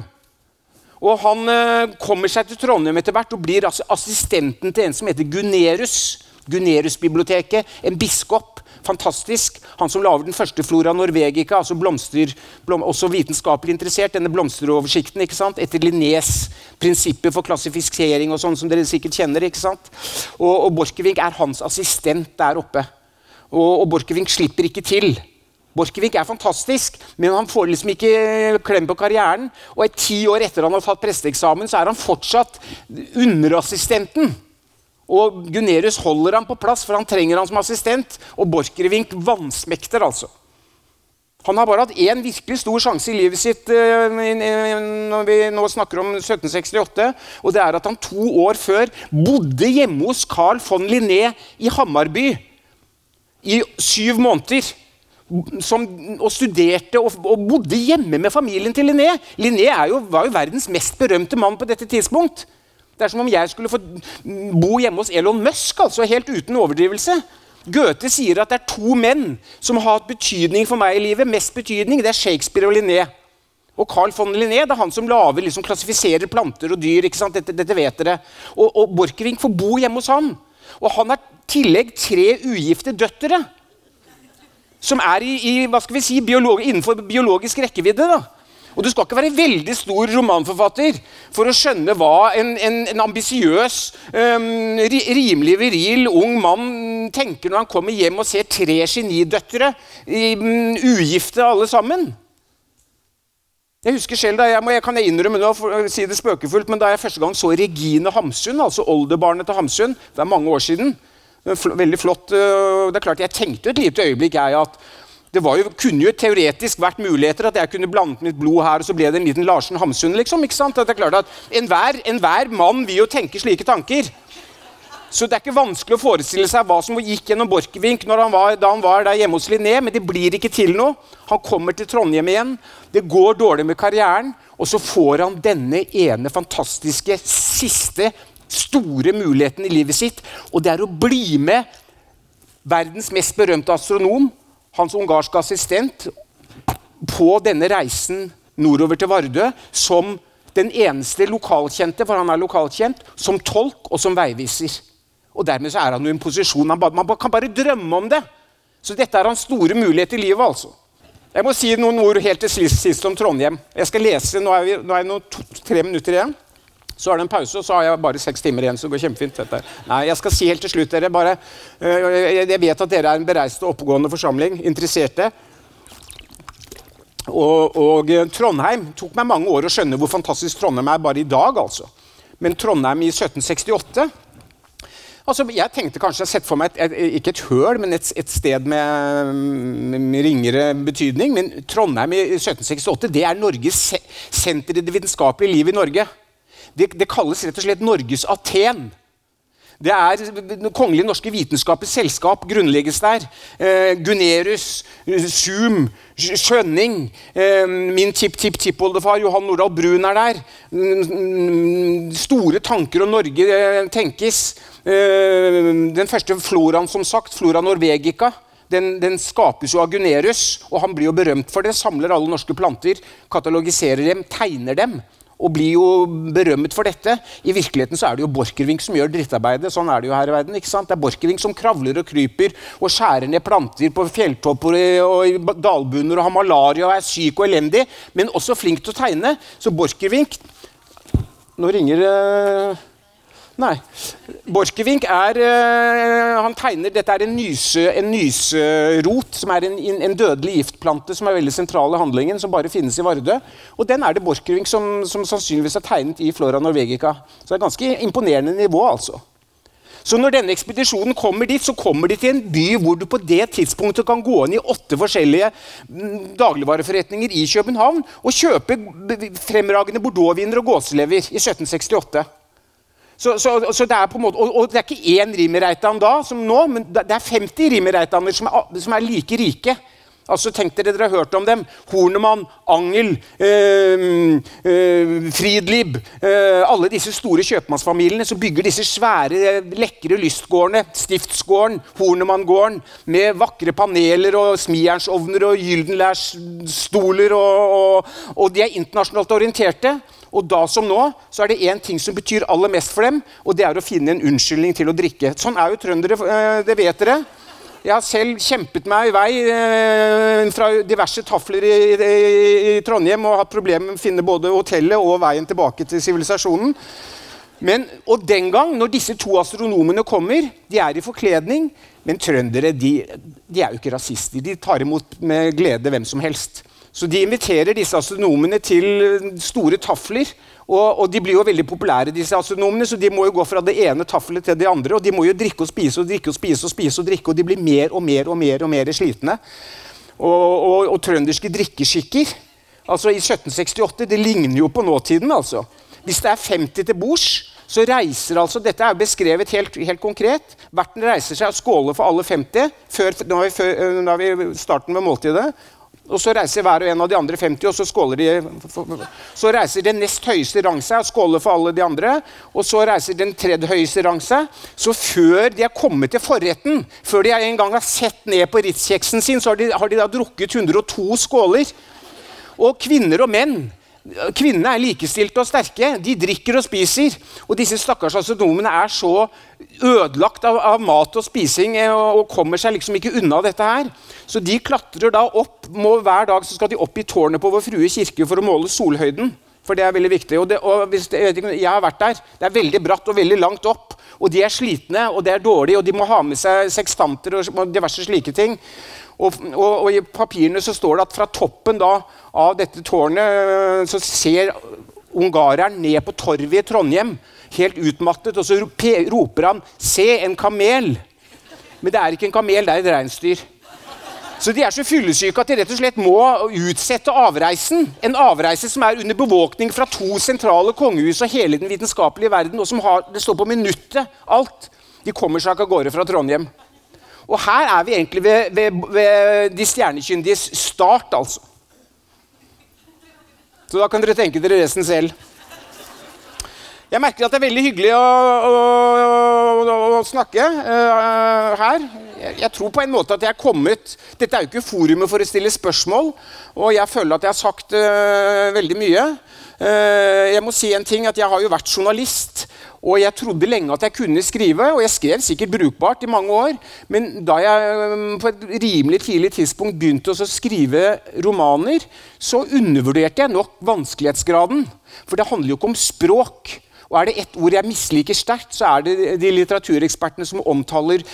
Speaker 1: Og Han uh, kommer seg til Trondheim etter hvert og blir assistenten til en som heter Gunerius. Gunerius-biblioteket, en biskop Fantastisk. Han som lager den første Flora norvegica, altså blomster, blom, også vitenskapelig interessert, denne blomsteroversikten ikke sant? etter Linnés prinsipper for klassifisering, og sånn som dere sikkert kjenner. ikke sant? Og, og Borchgrevink er hans assistent der oppe. Og, og Borchgrevink slipper ikke til. Borchgrevink er fantastisk, men han får liksom ikke klem på karrieren. Og et ti år etter han har tatt presteeksamen, så er han fortsatt underassistenten og Gunerius holder ham på plass, for han trenger han som assistent. Og Borchgrevink vansmekter, altså. Han har bare hatt én virkelig stor sjanse i livet sitt uh, når vi nå snakker om 1768. Og det er at han to år før bodde hjemme hos Carl von Linné i Hammarby i syv måneder. Som, og studerte og, og, bodde hjemme med familien til Linné. Linné jo, var jo verdens mest berømte mann på dette tidspunkt. Det er som om jeg skulle få bo hjemme hos Elon Musk, altså helt uten overdrivelse. Goethe sier at det er to menn som har hatt betydning for meg i livet. Mest betydning, Det er Shakespeare og Linné. Og Carl von Linné det er han som laver, liksom, klassifiserer planter og dyr. ikke sant? Dette, dette vet dere. Og, og Borchgrevink får bo hjemme hos han. Og han har tillegg tre ugifte døtre. Som er i, i hva skal vi si, biolog, innenfor biologisk rekkevidde. da. Og Du skal ikke være veldig stor romanforfatter for å skjønne hva en, en, en ambisiøs, um, rimelig viril ung mann tenker når han kommer hjem og ser tre genidøtre, um, ugifte alle sammen. Jeg husker selv da jeg, jeg kan jeg innrømme nå, for si det spøkefullt, men da jeg første gang så Regine Hamsun, altså oldebarnet til Hamsun, det er mange år siden Veldig flott. Øh, det er klart Jeg tenkte et lite øyeblikk jeg, at det jo, kunne jo teoretisk vært muligheter at jeg kunne blandet mitt blod her, og så ble det en liten Larsen Hamsun. liksom, ikke sant? At det er klart at Enhver en mann vil jo tenke slike tanker. Så det er ikke vanskelig å forestille seg hva som gikk gjennom Borchgrevink da han var der hjemme hos Linné, men det blir ikke til noe. Han kommer til Trondheim igjen, det går dårlig med karrieren, og så får han denne ene fantastiske, siste, store muligheten i livet sitt, og det er å bli med verdens mest berømte astronom hans ungarske assistent på denne reisen nordover til Vardø som den eneste lokalkjente, for han er lokalkjent, som tolk og som veiviser. Og Dermed så er han jo i en posisjon man, bare, man kan bare drømme om det. Så dette er hans store mulighet i livet. altså. Jeg må si noen ord helt til sist om Trondheim. Jeg skal lese, Nå er, vi, nå er det to, tre minutter igjen. Så er det en pause, og så har jeg bare seks timer igjen. så det går kjempefint. Dette. Nei, Jeg skal si helt til slutt, dere, bare, øh, Jeg vet at dere er en bereist og oppegående forsamling. Interesserte. Og, og, øh, Trondheim tok meg mange år å skjønne hvor fantastisk Trondheim er bare i dag. altså. Men Trondheim i 1768 altså Jeg tenkte kanskje jeg har sett for meg et, et, ikke et høl, men et, et sted med, med, ringere betydning. Men Trondheim i 1768 det er Norges senter i det vitenskapelige livet i Norge. Det, det kalles rett og slett Norges Aten. Det er Kongelige norske vitenskapers selskap grunnlegges der. Eh, Gunerius, Zoom, Skjønning. Eh, min tipp-tipp-tippoldefar Johan Nordahl Brun er der. Mm, store tanker om Norge eh, tenkes. Eh, den første floraen, som sagt, Flora norvegica, den, den, skapes jo av Gunerius, og han blir jo berømt for det. Samler alle norske planter, katalogiserer dem, tegner dem og blir jo berømmet for dette. I virkeligheten så er det jo Borchgrevink som gjør drittarbeidet. Sånn er det jo her i verden. ikke sant? Det er Borchgrevink som kravler og kryper og skjærer ned planter på fjelltopper og i dalbunner og har malaria og er syk og elendig, men også flink til å tegne. Så Borchgrevink Nå ringer det uh Nei. Borchgrevink er uh, Han tegner Dette er en, nyse, en nyserot, som er en, en, dødelig giftplante som er veldig sentral i handlingen, som bare finnes i Vardø. Og den er det Borchgrevink som, som, sannsynligvis er tegnet i Flora norvegica. Så det er ganske imponerende nivå, altså. Så når denne ekspedisjonen kommer dit, så kommer de til en by hvor du på det tidspunktet kan gå inn i åtte forskjellige mm, dagligvareforretninger i København og kjøpe fremragende bordeauxviner og gåselever i 1768. Så, så, så det er på en måte, og, og det er ikke én Rimi-Reitan da, som nå, men det er 50 Rimi-Reitaner som, som er like rike. Altså, Tenk dere dere har hørt om dem. Hornemann, Angel, eh, eh, Fridlib. Eh, alle disse store kjøpmannsfamiliene som bygger disse svære, lekre lystgårdene. Stiftsgården, Hornemann-gården, med vakre paneler og smijernsovner og gyldenlærsstoler. Og, og, og de er internasjonalt orienterte. Og da som nå så er det én ting som betyr aller mest for dem, og det er å finne en unnskyldning til å drikke. Sånn er jo trøndere, eh, det vet dere. Jeg har selv kjempet meg i vei eh, fra diverse tafler i, i, i Trondheim og hatt problemer med å finne både hotellet og veien tilbake til sivilisasjonen. Men, og den gang, når disse to astronomene kommer, de er i forkledning, men trøndere de, de er jo ikke rasister. De tar imot med glede hvem som helst. Så de inviterer disse astronomene til store tafler. Og, og de blir jo veldig populære, disse astronomene, så de må jo gå fra det ene taflet til det andre. Og de må jo drikke og spise og drikke og spise og spise og drikke, og de blir mer og mer og mer og mer slitne. Og, og, og trønderske drikkeskikker altså i 1768 det ligner jo på nåtiden. altså. Hvis det er 50 til bords, så reiser altså Dette er jo beskrevet helt, helt konkret. Verten reiser seg og skåler for alle 50. Før, nå, er vi, før, nå er vi starten med måltidet. Og så reiser hver og en av de andre 50, og så skåler de. Så reiser den nest høyeste rang seg og skåler for alle de andre. Og så reiser den tredje høyeste rang seg. Så før de er kommet til forretten, før de en gang har sett ned på Ritz-kjeksen sin, så har de, har de da drukket 102 skåler. Og kvinner og menn Kvinnene er likestilte og sterke. De drikker og spiser. Og disse stakkars astronomene er så ødelagt av, av mat og spising eh, og, og kommer seg liksom ikke unna dette her. Så de klatrer da opp. Må, hver dag så skal de opp i tårnet på Vår Frue kirke for å måle solhøyden. For det er veldig viktig. Og, det, og hvis, jeg, ikke, jeg har vært der. Det er veldig bratt og veldig langt opp. Og de er slitne, og det er dårlig, og de må ha med seg sekstanter og diverse slike ting. Og, og, og, I papirene så står det at fra toppen da, av dette tårnet så ser ungareren ned på torvet i Trondheim, helt utmattet, og så roper han 'Se, en kamel'. Men det er ikke en kamel, det er et reinsdyr. Så de er så fyllesyke at de rett og slett må utsette avreisen. En avreise som er under bevåkning fra to sentrale kongehus og hele den vitenskapelige verden, og som har, det står på minuttet, alt. De kommer seg ikke av gårde fra Trondheim. Og her er vi egentlig ved, ved, ved de stjernekyndiges start, altså. Så da kan dere tenke dere resten selv. Jeg merker at det er veldig hyggelig å, å, å, å snakke uh, her. Jeg, jeg, tror på en måte at jeg er kommet Dette er jo ikke forumet for å stille spørsmål, og jeg føler at jeg har sagt uh, veldig mye. Uh, jeg må si en ting, at jeg har jo vært journalist. Og jeg trodde lenge at jeg kunne skrive, og jeg skrev sikkert brukbart i mange år. Men da jeg på et rimelig tidlig tidspunkt begynte å skrive romaner, så undervurderte jeg nok vanskelighetsgraden. For det handler jo ikke om språk. Og er det ett ord jeg misliker sterkt, så er det de litteraturekspertene som omtaler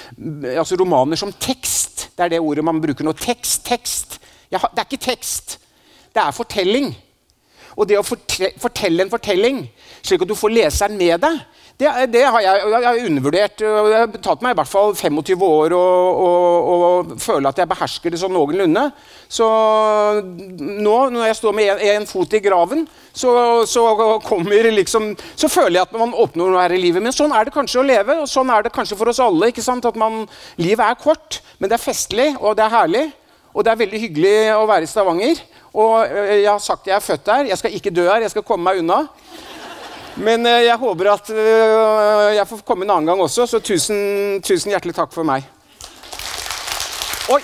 Speaker 1: altså romaner som tekst. Det er det ordet man bruker nå. Tekst, tekst. Ja, det er ikke tekst. Det er fortelling. Og det å fortelle en fortelling, slik at du får leseren med deg, det, det har jeg, jeg har undervurdert. Det har tatt meg i hvert fall 25 år å, føle at jeg behersker det sånn noenlunde. Så nå, når jeg står med en, fot i graven, så, så, kommer liksom, så føler jeg at man oppnår noe her i livet. Men sånn er det kanskje å leve, og sånn er det kanskje for oss alle. ikke sant? At man, Livet er kort, men det er festlig, og det er herlig. Og det er veldig hyggelig å være i Stavanger. Og jeg har sagt jeg er født her. Jeg skal ikke dø her, jeg skal komme meg unna. Men jeg håper at jeg får komme en annen gang også, så tusen, tusen hjertelig takk for meg. Oi!